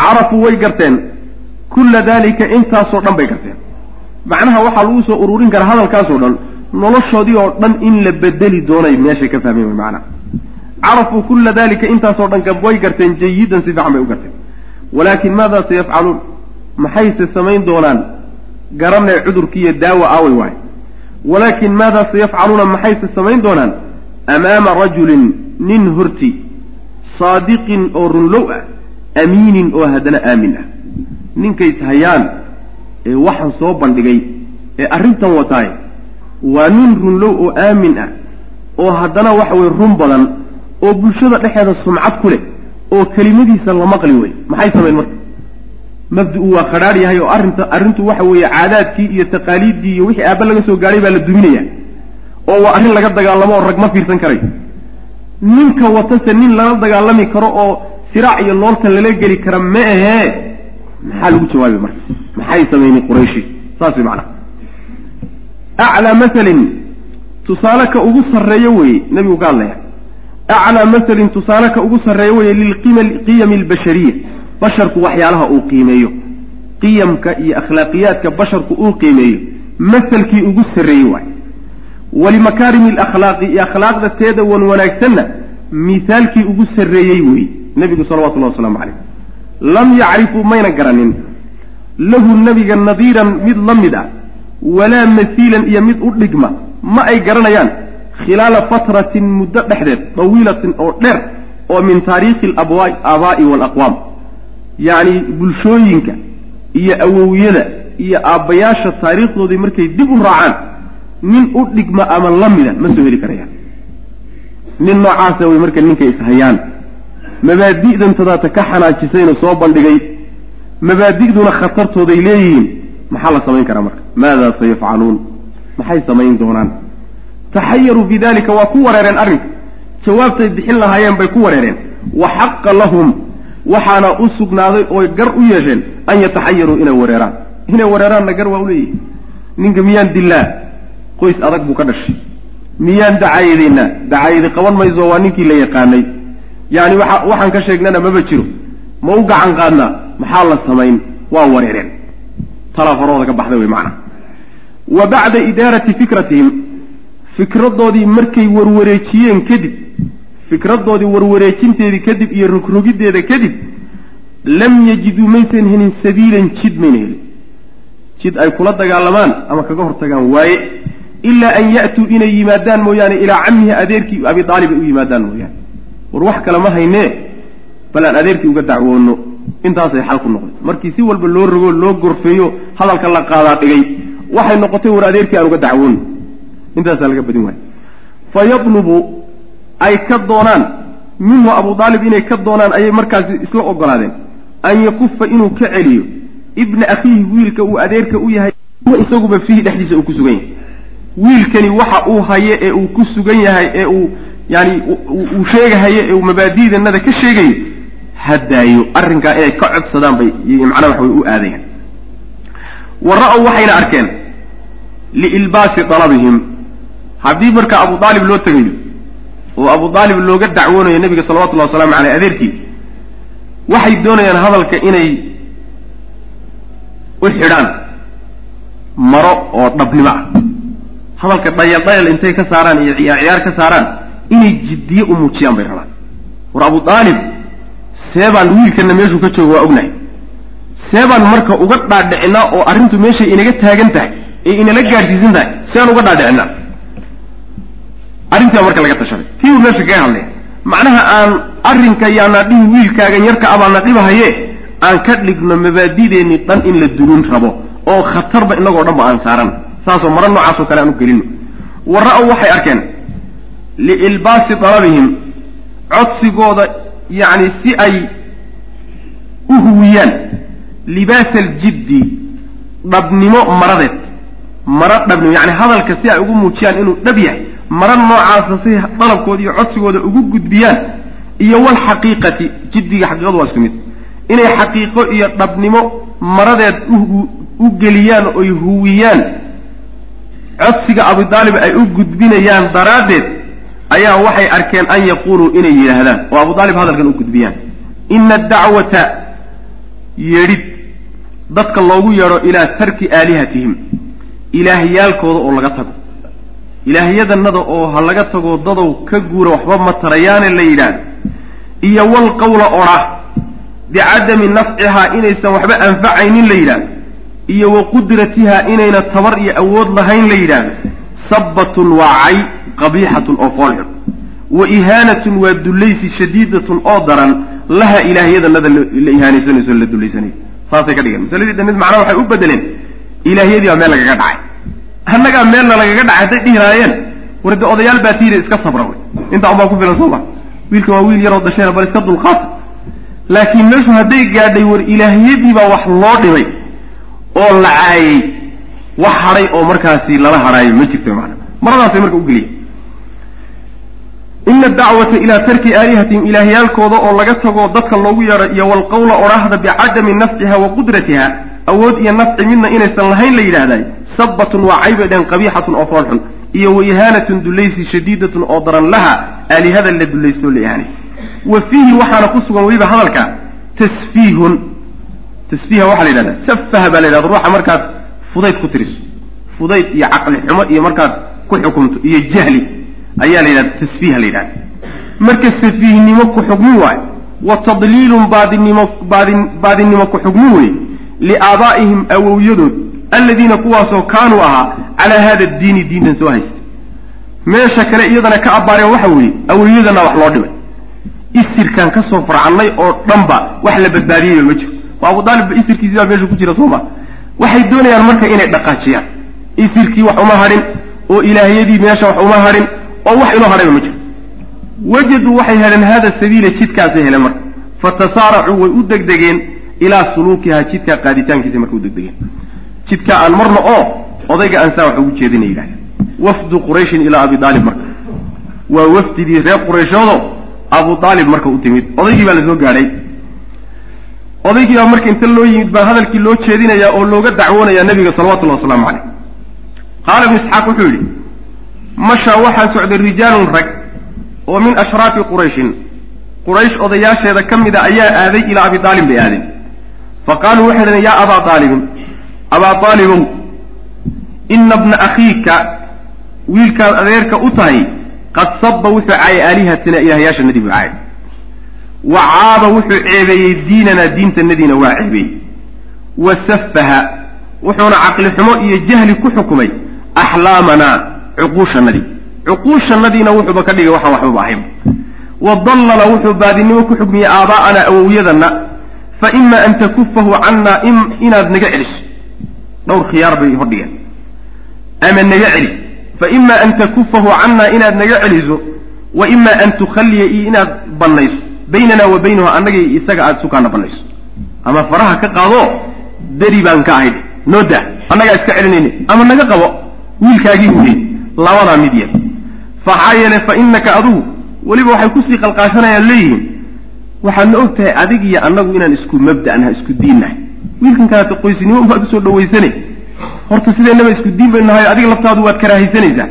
carafuu way garteen. Kulla daalika intaasoo dhan bay garteen. Macnaha waxaa lagu soo ururin karaa hadalkaasoo dhan noloshoodii oo dhan in la bedeli doonay meeshay ka fahmeen way macnaha. Carafuu kulla dalika intaasoo dhan way garteen jayidan si fiican bay u garteen. Walaakin maada sayafcaluun? Maxayse samayn doonaan? Garanay cudurkiiyo daawa aaway waay. Walaakin maada sayafcaluuna maxayse samayn doonaan amaama rajulin nin horti saadiqin oo runlow ah amiinin oo haddana aamin ah. Ninkays hayaan ee waxaan soo bandhigay ee arrintan wataay waa nin runlow oo aamin ah oo haddana waxa weye run badan oo bulshada dhexeeda sumcad ku leh oo kelimadiisa la maqli wey maxay samayn marka? Mabda-u waa qadhaadh yahay oo arrinta arrintu waxa weeye caadaadkii iyo taqaaliiddii iyo wixii aabba laga soo gaadhay baa la duminaya oo waa arrin laga dagaalamo oo rag ma fiirsan karayo ninka watase nin lala dagaalami karo oo siraac iyo looltan lala geli kara ma ahee maxaa lagu jawaabay marka? Maxay samaynay qurayshi? Saas way macnaha aclaa masalin tusaale ka ugu sarreeyo weeye nebigu ka hadlaya. Aclaa masalin tusaale ka ugu sarreeyo weeye lilqiyami albashariya basharku waxyaalaha uu qiimeeyo. Qiyamka iyo akhlaaqiyaadka basharku uu qiimeeyo. Masalkii ugu sarreeyey waay walimakaarimi alakhlaaqi iyo akhlaaqda teeda wan wanaagsanna mihaalkii ugu sarreeyey weeye nebigu salawatullahi wasalaamu calayh lam yacrifuu mayna garanin lahu nebiga nadiiran mid la mid ah walaa masiilan iyo mid u dhigma ma ay garanayaan khilaala fatratin muddo dhexdeed dawiilatin oo dheer oo min taariikhi alabaa'i waalaqwaam yacni bulshooyinka iyo awowyada iyo aabbayaasha taariikhdoodii markay dib u raacaan nin u dhigma ama la mida ma soo heli karayaan. Nin noocaasa way marka ninkay ishayaan. Mabaadi'dantadaata ka xanaajisayna soo bandhigay. Mabaadi'duna khatartooday leeyihiin. Maxaa la samayn karaa marka? Maada sayafcaluun? Maxay samayn doonaan? Taxayaruu bi dalika waa ku wareereen arrinka jawaabtay bixin lahaayeen bay ku wareereen. Wa xaqa lahum. Waxaana u sugnaaday ooy gar u yeesheen an yataxayaruu inay wareeraan. Inay wareeraanna gar waa u leeyihi ninka miyaan dillaa qoys adag buu ka dhashay. Miyaan dacaayadaynaa dacaayadi qaban mayso waa ninkii la yaqaanay. Yaani waxa waxaan ka sheegnana maba jiro. Ma u gacan qaadnaa maxaa la samayn? Waa wareereen. Talaa farooda ka baxday wey macana wa bacda idaarati fikratihim fikradoodii markay warwareejiyeen kadib fikradoodii warwareejinteedii kadib iyo rogrogiddeeda kadib lam yajiduu maysan helin sabiilan jid mayna helin. Jid ay kula dagaalamaan ama kaga hortagaan waaye ilaa an ya'tuu inay yimaadaan mooyaane ilaa cammihi adeerkii abi aalib ay u yimaadaan mooyaane war wax kale ma haynee bal aan adeerkii uga dacwoono intaasay xal ku noqday markii si walba loo rogo loo gorfeeyo hadalka la qaadaa dhigay waxay noqotay war adeerkii aan uga dacwoono intaasaa laga badin waaya fa yatlubu ay ka doonaan minhu abu aalib inay ka doonaan ayay markaasi isla ogolaadeen an yakufa inuu ka celiyo ibna akhiihi wiilka uu adeerka u yahay isaguba fiihi dhexdiisa uu ku sugan yahay wiilkani waxa uu haye ee uu ku sugan yahay ee uu yani uu sheegahayo ee uu mabaadi'danada ka sheegayo hadaayo arrinkaa inay ka codsadaan bay macnaha waxa way u aadayaan wa ra'ow waxayna arkeen liilbaasi dalabihim. Haddii marka abu aalib loo tegayo oo abu aalib looga dacwoonayo nebiga salawatullahi wasalaamu caleyh adeerkii waxay doonayaan hadalka inay u xidhaan maro oo dhabnimo ah hadalka dhayal dhayal intay ka saaraan iyo ciyaar ciyaar ka saaraan inay jiddiye u muujiyaan bay rabaan. War abu aalib seebaan wiilkana meeshuu ka joogo waa ognahay. Seebaan marka uga dhaadhicinaa oo arrintu meeshay inaga taagan tahay ee inala gaadhsiisan tahay seebaan uga dhaadhicinaa arrintaa marka laga tashaday. Uu meesha kaga hadlaya macnaha aan arrinka yaana dhihi wiilkaagan yarka abaana dhibahaye aan ka dhigno mabaadideenni dhan in la dulin rabo oo khatarba inagoo dhanba aan saaran saasoo maro noocaasoo kale aan u gelino. Wa ra'ow waxay arkeen liilbaasi dalabihim codsigooda yacni si ay u huwiyaan libaasa aljiddi dhabnimo maradeed maro dhabnimo yacni hadalka si ay ugu muujiyaan inuu dhab yahay maro noocaasa si dalabkooda iyo codsigooda ugu gudbiyaan iyo walxaqiiqati jiddiga xaqiiqadu waa isku mid inay xaqiiqo iyo dhabnimo maradeed u geliyaan oy huwiyaan codsiga abudaalib ay u gudbinayaan daraaddeed ayaa waxay arkeen an yaquuluu inay yidhaahdaan. Oo abu aalib hadalkan u gudbiyaan. Ina adacwata yeedhid dadka loogu yeedho ilaa tarki aalihatihim ilaahyaalkooda oo laga tago. Ilaahyadanada oo ha laga tago dadow ka guura waxba ma tarayaane la yidhaahdo. Iyo wal qawla odha bicadami nafcihaa inaysan waxba anfacaynin la yidhaahdo iyo wa qudratihaa inayna tabar iyo awood lahayn la yidhaahdo. Sabbatun waa cay qabiixatun oo foolxun. Wa ihaanatun waa dullaysi shadiidatun oo daran laha ilaahyadanada la ihaanaysanayso la dullaysanayo saasay ka dhigeen. Masaladii dhamid macnaha waxay u bedeleen ilaahyadii baa meel lagaga dhacay. Annagaa meelna lagaga dhacay hadday dhihi war de odayaal baa tiiri iska sabra wey. Intaa unbaa ku filan soo ma. Wiilkan waa wiil yaroo dasheena bal iska dulqaata laakiin meeshu hadday gaadhay war ilaahyadiibaa wax loo dhibay oo la caayey wax hadhay oo markaasi lala hadhaayo ma jirto maana maradaasay marka ugeliya ina adacwata ilaa tarki aalihatihim ilaahyaalkooda oo laga tago dadka loogu yeedho iyo walqawla odhaahda bicadami nafciha wa qudratiha awood iyo nafci midna inaysan lahayn la yidhaahday sabbatun waa caybay dhehen qabiixatun oo foolxun iyo wa ihaanatun dulaysi shadiidatun oo daran laha aalihada la dulaysto la ihaanaysa wa fiihi waxaana ku sugan weliba hadalka tasfiihun tasfiiha waxaa la yidhahda safaha baa la yidhahda ruuxa markaad fudayd ku tiriso fudayd iyo caqli xumo iyo markaad ku xukumto iyo jahli ayaa la yidhahda tasfiiha la yidhahda marka safiihnimo ku xugmin waayo wa tadliilun baadinimo baadin baadinimo ku xugmin wey liaabaa'ihim awowyadood aladiina kuwaasoo kaanuu ahaa calaa hada diini diintan soo haysta meesha kale iyadana ka abbaareen waxa weeye awowyadana wax loo dhibay. Isirkan ka soo farcannay oo dhanba wax la badbaadiyeyba ma jiro waa abu aalibba isirkiisi baa meesha ku jira soo ma? Waxay doonayaan marka inay dhaqaajiyaan. Isirkii wax uma hadhin oo ilaahiyadii meesha wax uma hadhin oo wax inoo hadhayba ma jiro. Wajaduu waxay heleen hada sabiila jidkaasay heleen marka. Fatasaaracuu way u degdegeen ilaa suluukihaa jidkaa qaaditaankiisa marka u degdegeen. Jidkaa aan marno oo odayga ansaa wax ugu jeedina yidhahdeen. Wafdu qurayshin ilaa abi aalib marka. Waa wafdidii reer qurayshoodo abu aalib marka u timid. Odaygii baa la soo gaadhay odaygii baa marka inta loo yimid baa hadalkii loo jeedinayaa oo looga dacwoonayaa nebiga salawatullahi wasalaamu caleyh qaala ibnu isxaaq wuxuu yidhi mashaa waxaa socday rijaalun rag oo min ashraafi qurayshin. Quraysh odayaasheeda ka mida ayaa aaday ilaa abi aalib bay aadeen. Fa qaaluu waxay dhaheen yaa abaa aalibin abaa aalibow ina bna akhiika wiilkaad adeerka u tahay qad saba wuxuu caayay aalihatina ilaahyaasha nadi buu caayay wa caaba wuxuu ceebeeyey diinanaa diintanadiina waa ceebeeyey wa safaha wuxuuna caqli xumo iyo jahli ku xukumay axlaamanaa cuquushanadii cuquushanadiina wuxuuba ka dhigay waxaan waxbaba ahayn. Wa dallala wuxuu baadinimo ku xukmiyey aabaa'anaa awowyadanna. Fa ima an takufahu cannaa inaad naga celiso dhowr khiyaar bay hordhigeen ama naga celi. Fa ima an takufahu cannaa inaad naga celiso. Wa ima an tukhalliya iyo inaad bannayso baynanaa wa baynahu annaga iyo isaga aada sukaana bannayso ama faraha ka qaado beri baan ka ahayn. Noo daa annagaa iska celinayne ama naga qabo wiilkaagii weye labadaa mid yar. Faxaa yeele fa innaka adugu weliba waxay ku sii qalqaashanayaan leeyihiin waxaadna og tahay adig iyo annagu inaan isku mabda'naha isku diinnahay wiilkan kaleeto qoysnimo baad u soo dhawaysane horta sideennaba isku diin baynu nahay adiga laftaadu waad karaahaysanaysaa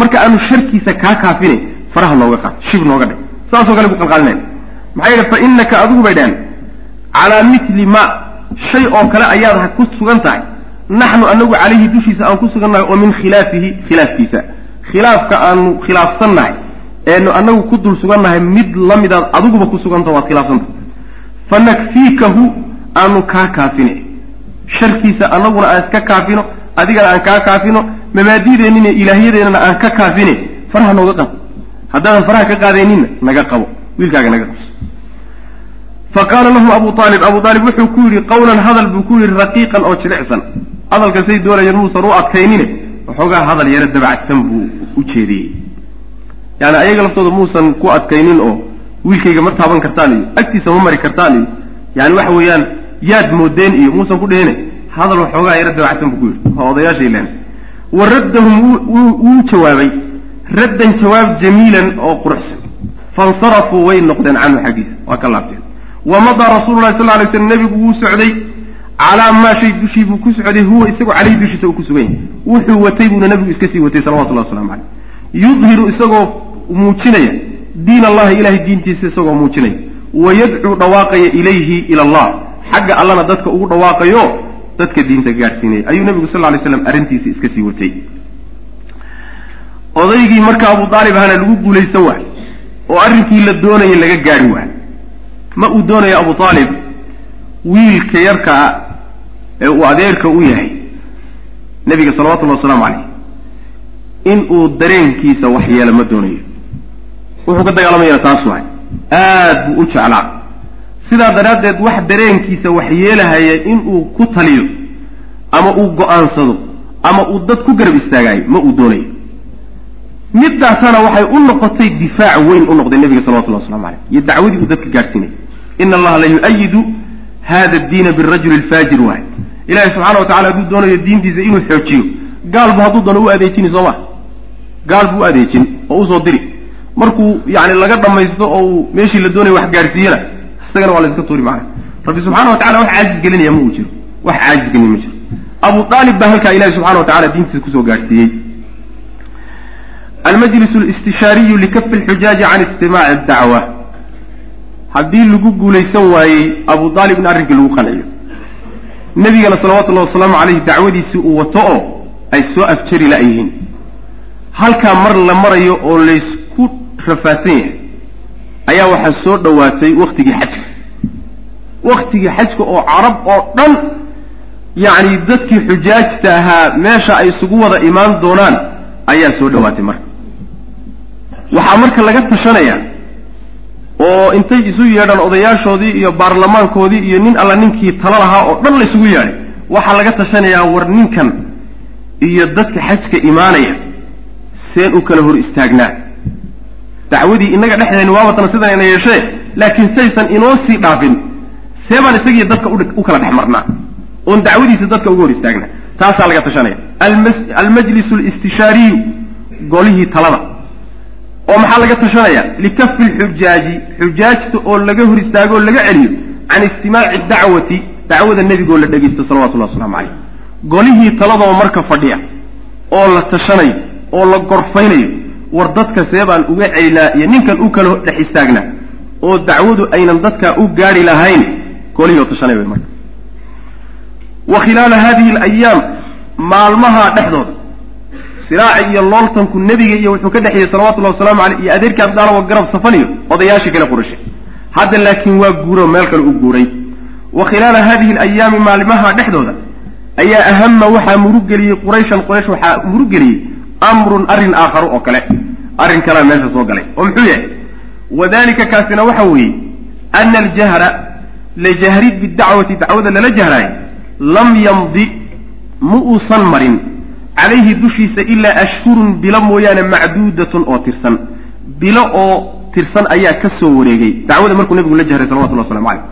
marka aanu sharkiisa kaa kaafine faraha nooga qaad shib nooga dhig. Saasoo kale ku qalqaalinaya maxaa yeele fa innaka adigu bay dhaheen calaa mitli ma shay oo kale ayaad ku sugan tahay. Naxnu anagu calayhi dushiisa aan ku sugannahay oo min khilaafihi khilaafkiisa. Khilaafka aanu khilaafsannahay eenu anagu ku dul sugannahay mid la midaad adiguba ku sugantaha waad khilaafsantahay fa nakfiikahu aanu kaa kaafine. Sharkiisa anaguna aan iska kaafino adigana aan kaa kaafino mabaadideennina ilaahyadeennana aan ka kaafine faraha nooga qabo. Haddaadan faraha ka qaadayninna naga qabo. Wiilkaaga naga qabso fa qaala lahum abu aalib abu aalib wuxuu ku yidhi qawlan hadal buu ku yidhi raqiiqan oo jilicsan hadalka say doonayeen muusan u adkaynine waxoogaa hadal yaro dabacsan buu u jeediyey yani ayaga laftooda muusan ku adkaynin oo wiilkayga ma taaban kartaan iyo agtiisa ma mari kartaan iyo yani waxa weeyaan yaad moodeen iyo muusan ku dhehine hadal waxoogaa yaro dabacsan buu ku yidhi waa odayaashay leen wa raddahum wuu jawaabay raddan jawaab jamiilan oo quruxsan fansarafuu way noqdeen canhu xaggiisa waa ka laabteen wa madaa rasuulu lahi sal lay slam nebigu wuu socday. Calaa maa shay dushii buu ku socday huwa isagoo caleyhi dushiisa uu ku sugan yahay wuxuu watay buuna nebigu iska sii watay salawatullahi waslamu caleyh yudhiru isagoo muujinaya diin allahi ilahay diintiisa isagoo muujinaya. Wa yadcuu dhawaaqaya ilayhi ila allah. Xagga allana dadka ugu dhawaaqayo dadka diinta gaadhsiinaya ayuu nebigu sal lay slam arrintiisa iska sii watay. Odaygii marka abu aalib ahana lagu guulaysan waay oo arrinkii la doonayay laga gaadhi waay ma uu doonayo abu aalib wiilka yarkaa ee uu adeerka u yahay nebiga salawatullahi wasalaamu caleyh in uu dareenkiisa waxyeelo ma doonayo. Wuxuu ka dagaalamayana taas waay. Aad buu u jeclaa. Sidaa daraaddeed wax dareenkiisa waxyeelahaya inuu ku taliyo ama uu go'aansado ama uu dad ku garab istaagaayo ma uu doonayo midaasana waxay u noqotay difaac weyn u noqday nebiga salawatullahi waslamu caleyh iyo dacwadii uu dadka gaadhsiinay ina allaha la yu-ayidu hada addiina birajuli alfaajir waay. Ilahi subxana wa tacala hadduu doonayo diintiisa inuu xoojiyo. Gaalbu hadduu doono u adeejini soo ma? Gaal buu u adeejin oo u soo diri. Markuu yani laga dhamaysto oo uu meeshii la doonaya wax gaadhsiiyana isagana waa la iska tuuri macana rabbi subxana wa tacala wax caajis gelinaya ma uu jiro. Wax caajis gelin ma jiro. Abu aalib baa halkaa ilahi subxana wa tacala diintiisa ku soo gaadhsiiyey almajlis listishaariyu likafi lxujaaji can istimaaci dacwa haddii lagu guulaysan waayey abu aalib in arrinkii lagu qanciyo nebigana salawatullahi wasalaamu caleyhi dacwadiisii uu wato oo ay soo afjari la-yihiin halkaa mar la marayo oo laysku rafaadsan yahay ayaa waxaa soo dhowaatay waktigii xajka waktigii xajka oo carab oo dhan yacni dadkii xujaajta ahaa meesha ay isugu wada imaan doonaan ayaa soo dhowaatay marka waxaa marka laga tashanayaa oo intay isu yeedhaan odayaashoodii iyo baarlamaankoodii iyo nin alla ninkii tala lahaa oo dhan laysugu yeedhay waxaa laga tashanayaa war ninkan iyo dadka xajka imaanaya seen u kala hor istaagnaa. Dacwadii innaga dhexdayna waabatana sidan ina yeeshee laakiin saysan inoo sii dhaafin see baan isagiiyo dadka u kala dhex marnaa oon dacwadiisa dadka uga hor istaagnaa. Taasaa laga tashanaya. Almajlis listishaariyu golihii talada oo maxaa laga tashanaya likafi lxujaaji xujaajta oo laga hor istaago oo laga celiyo can istimaaci dacwati dacwada nebigoo la dhegaysto salawatullahi waslamu calayh. Golihii taladoo marka fadhiya oo la tashanayo oo la gorfaynayo war dadka see baan uga celinaa iyo ninkan u kala dhex istaagnaa oo dacwadu aynan dadkaa u gaadhi lahayn golihii oo tashanaya wey marka. Wa khilaala hadihi alayaam maalmaha dhexdooda siraaci iyo looltanku nebiga iyo wuxuu ka dhexeeyey salawatullahi wasalaamu caleyh iyo adeerkii abdaalawa garab safaniyo odayaashii kale qurashe hadda laakiin waa guuro meel kale u guuray. Wa khilaala hadihi alayaami maalmaha dhexdooda ayaa ahama waxaa murugeliyey qurayshan quraysh waxaa murugeliyey amrun arrin aakharu oo kale. Arrin kalea meesha soo galay. Oo muxuu yahay wadalika kaasina waxa weeye ana aljahra lajahrid bidacwati dacwada lala jahraayo lam yamdi ma uusan marin calayhi dushiisa ilaa ashhurun bilo mooyaane macduudatun oo tirsan. Bilo oo tirsan ayaa ka soo wareegay. Dacwada markuu nebigu la jahray salawatullah waslamu caleyh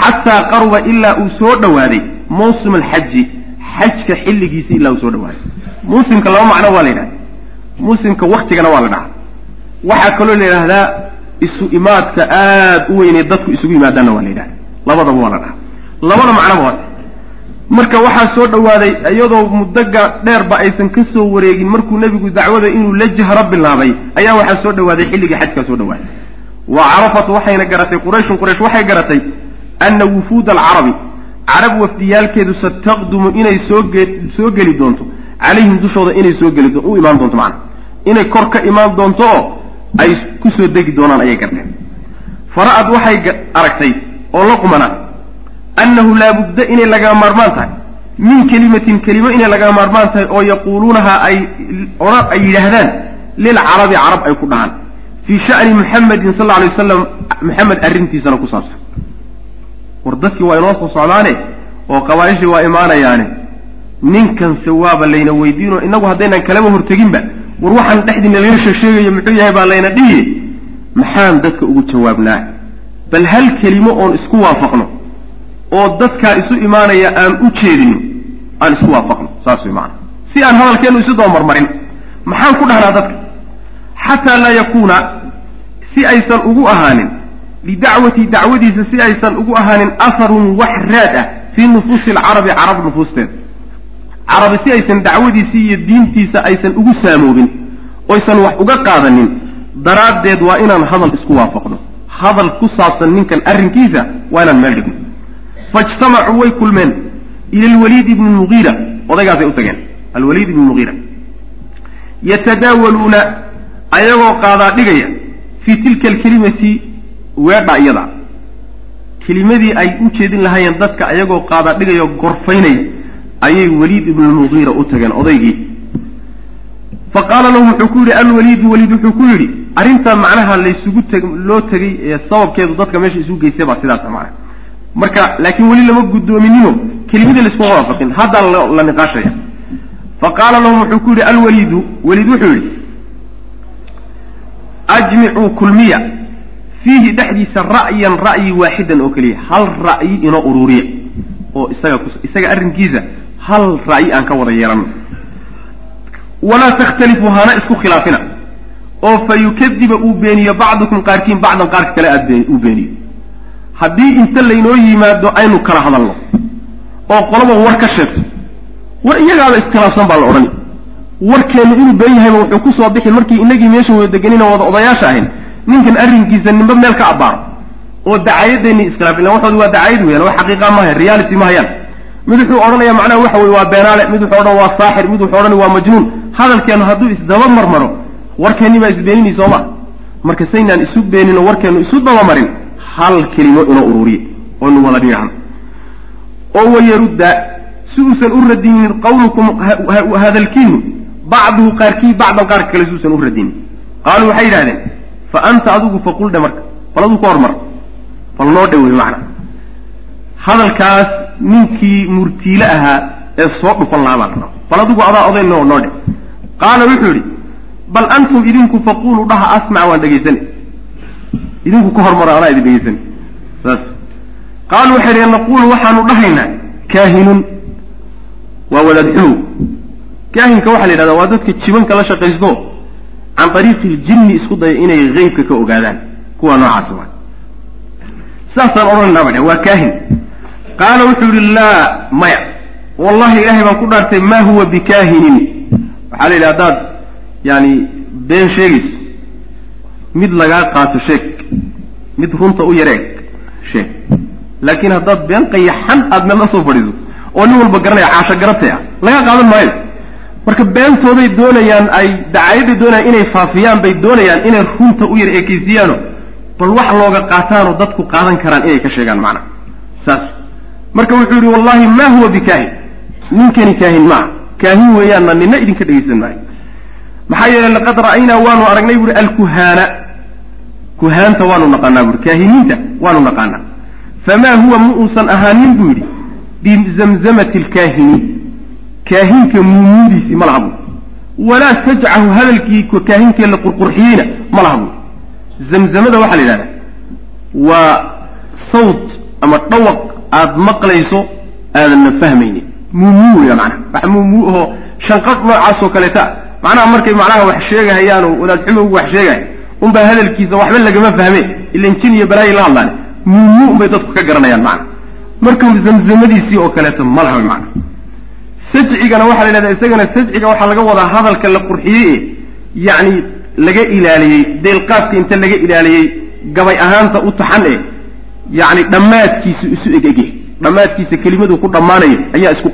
xataa qaruba ilaa uu soo dhowaaday mawsim alxaji xajka xilligiisi ilaa uu soo dhawaaday. Muusimka laba macno waa la yidhahda muusimka waktigana waa la dhahaa. Waxaa kaloo la yidhahdaa isu imaadka aad u weynee dadku isugu yimaadaanna waa la yidhahda labadaba waa la dhahaa. Labada macnoba waase marka waxaa soo dhowaaday iyadoo muddoga dheerba aysan ka soo wareegin markuu nebigu dacwada inuu la jahro bilaabay ayaa waxaa soo dhowaaday xilligii xajkaa soo dhowaaday wa carafat waxayna garatay qurayshun quraysh waxay garatay ana wufuuda alcarabi carab wafdiyaalkeedu sataqdumu inay soo soo geli doonto calayhim dushooda inay soo geli u imaan doonto macana inay kor ka imaan doonto oo ay ku soo degi doonaan ayay garteen fara-ad waxay aragtay oo la qumanaatay annahu laabudda inay lagama maarmaan tahay min kelimatin kelimo inay lagama maarmaan tahay oo yaquuluunaha ay odha ay yidhaahdaan lilcarabi carab ay ku dhahaan fii sha'ni muxamedin sal alla alay wasalam maxamed arrintiisana ku saabsan war dadkii waa inoo soo socdaane oo qabaaishii waa imaanayaane ninkanse waaba layna weydiinoo inagu haddaynan kalaba horteginba war waxaan dhexdiina laga sheegsheegayo muxuu yahay baa layna dhihi maxaan dadka ugu jawaabnaa bal hal kelimo oon isku waafaqno oo dadkaa isu imaanaya aan u jeedino aan isku waafaqno. Saas way maana si aan hadalkeennu isu dabamarmarin maxaan ku dhahnaa dadka? Xataa laa yakuuna si aysan ugu ahaanin lidacwati dacwadiisa si aysan ugu ahaanin aharun wax raad ah fii nufuusi alcarabi carab nufuusteeda carabi si aysan dacwadiisii iyo diintiisa aysan ugu saamoobin oysan wax uga qaadanin daraaddeed waa inaan hadal isku waafaqno. Hadal ku saabsan ninkan arrinkiisa waa inaan meel dhigno faijtamacuu way kulmeen. Ila alwaliid ibni lmugiira odaygaasay u tageen. Alwaliid ibni lmugiira yatadaawaluuna ayagoo qaadaa dhigaya fii tilka alkelimati weedha iyada. Kelimadii ay u jeedin lahaayeen dadka ayagoo qaadaa dhigayao gorfaynaya ayay waliid ibnu lmugiira u tageen odaygii. Fa qaala lahu wuxuu ku yidhi alwaliidu waliid wuxuu ku yidhi arrintaa macnaha laysugu teg loo tegay ee sababkeedu dadka meesha isugu geystay baa sidaasa macnaha marka laakiin weli lama guddoominino kelimadii la isku waafaqin. Haddaa la niqaashaya fa qaala lahum wuxuu ku yidhi alwaliidu. Waliid wuxuu yidhi ajmicuu kulmiya. Fiihi dhexdiisa ra'yan ra'yi waaxidan oo keliya. Hal ra'yi inoo ururiya oo isaga isaga arrinkiisa hal ra'yi aan ka wada yeelano walaa takhtalifuu hana isku khilaafina. Oo fa yukadiba uu beeniyo bacdukum qaarkiin bacdan qaarka kale aad uu beeniyo haddii inta laynoo yimaado aynu kala hadalno oo qolaba war ka sheegto war iyagaaba iskhilaafsan baa la odhani. Warkeennu inuu been yahayba wuxuu ku soo bixi markii inagii meesha wada deganina wada odayaasha ahayn ninkan arrinkiisa ninba meel ka abbaaro oo dacaayadeenni iskhilaaf illa waa dacaayad weeyaan wax xaqiiqa ma hayan reality ma hayaan. Mid wuxuu odhanaya macnaha waxa weye waa beenaale mid wuxuu odhan waa saaxir mid wuxuu odhan waa majnuun. Hadalkeennu hadduu isdaba marmaro warkeenni baa isbeeninay soo ma. Marka saynaan isu beenin oo warkeennu isu dabamarin hal kelimo inoo ururiye oonu wada dhinacan oo wayarudda si uusan u radinin qawlukum hadalkiinu bacduhu qaarkii bacdan qaarka kale si uusan u radinin. Qaaluu waxay yidhahdeen fa anta adigu faqul dhe marka bal aduu ka hormar bal noo dhe wey macna. Hadalkaas ninkii murtiile ahaa ee soo dhufan lahaa baa la bal adigu adaa oday noo noo dhe qaala wuxuu yidhi bal antum idinku faquluu dhaha asmac waan dhegaysanay idinku ka hormaro anaa idin dhegaysanay saas. Qaaluu waxay dhaheen naqulu waxaanu dhahaynaa kaahinun. Waa wadaad xumow kaahinka waxaa la yidhahdaa waa dadka jibanka la shaqaysto can ariiqi ljinni isku daya inay heybka ka ogaadaan. Kuwa noocaas waa. Saasaan odhanaynaa ba waa kaahin. Qaala wuxuu yihi laa maya. Wallahi ilaahay baan ku dhaartay ma huwa bikaahinin. Waxaa la yidhi haddaad yani been sheegayso mid lagaa qaato sheeg mid runta u yareeg. Sheeg. Laakiin haddaad been qayaxan aad meel la soo fadhiiso oo nin walba garanaya caasho garatay ah laga qaadan maayo. Marka beentooday doonayaan ay dacayaday doonayaan inay faafiyaan bay doonayaan inay runta u yar ekeysiyaano bal wax looga qaataanoo dadku qaadan karaan inay ka sheegaan macnaha saas. Marka wuxuu yihi wallahi ma huwa bikaahin ninkani kaahin maaha kaahin weeyaanna nina idinka dhegaysan maayo. Maxaa yeelay laqad ra'aynaa waanu aragnay buuhi alkuhaana kuhaanta waanu naqaanaa buuhi kaahiniinta waanu naqaanaa. Famaa huwa ma uusan ahaanin buu yidhi bizamzamati alkaahini kaahinka muumuudiisii ma laha buu walaa sajcahu hadalkii kaahinkee la qurqurxiyeyna ma laha buu zamzamada waxaa la yidhahdaa waa sawt ama dhawaq aada maqlayso aadanna fahmaynin muumuu weya macnaha. Wax muumuu ahoo shanqadh noocaasoo kaleeta macnaha markay macnaha wax sheegahayaan oo wadaad xumowgu wax sheegaya unbaa hadalkiisa waxba lagama fahme ilan jin iyo balaayi la hadlaan. Muumuu unbay dadku ka garanayaan macna. Marka zamzamadiisii oo kaleeto ma laha macna. Sajcigana waxaa la yidhahdaa isagana sajciga waxaa laga wadaa hadalka la qurxiyey e yacni laga ilaaliyey deelqaadka inta laga ilaaliyey gabay ahaanta u taxan e yacni dhammaadkiisu isu egege. Dhammaadkiisa kelimadu ku dhammaanaya ayaa isku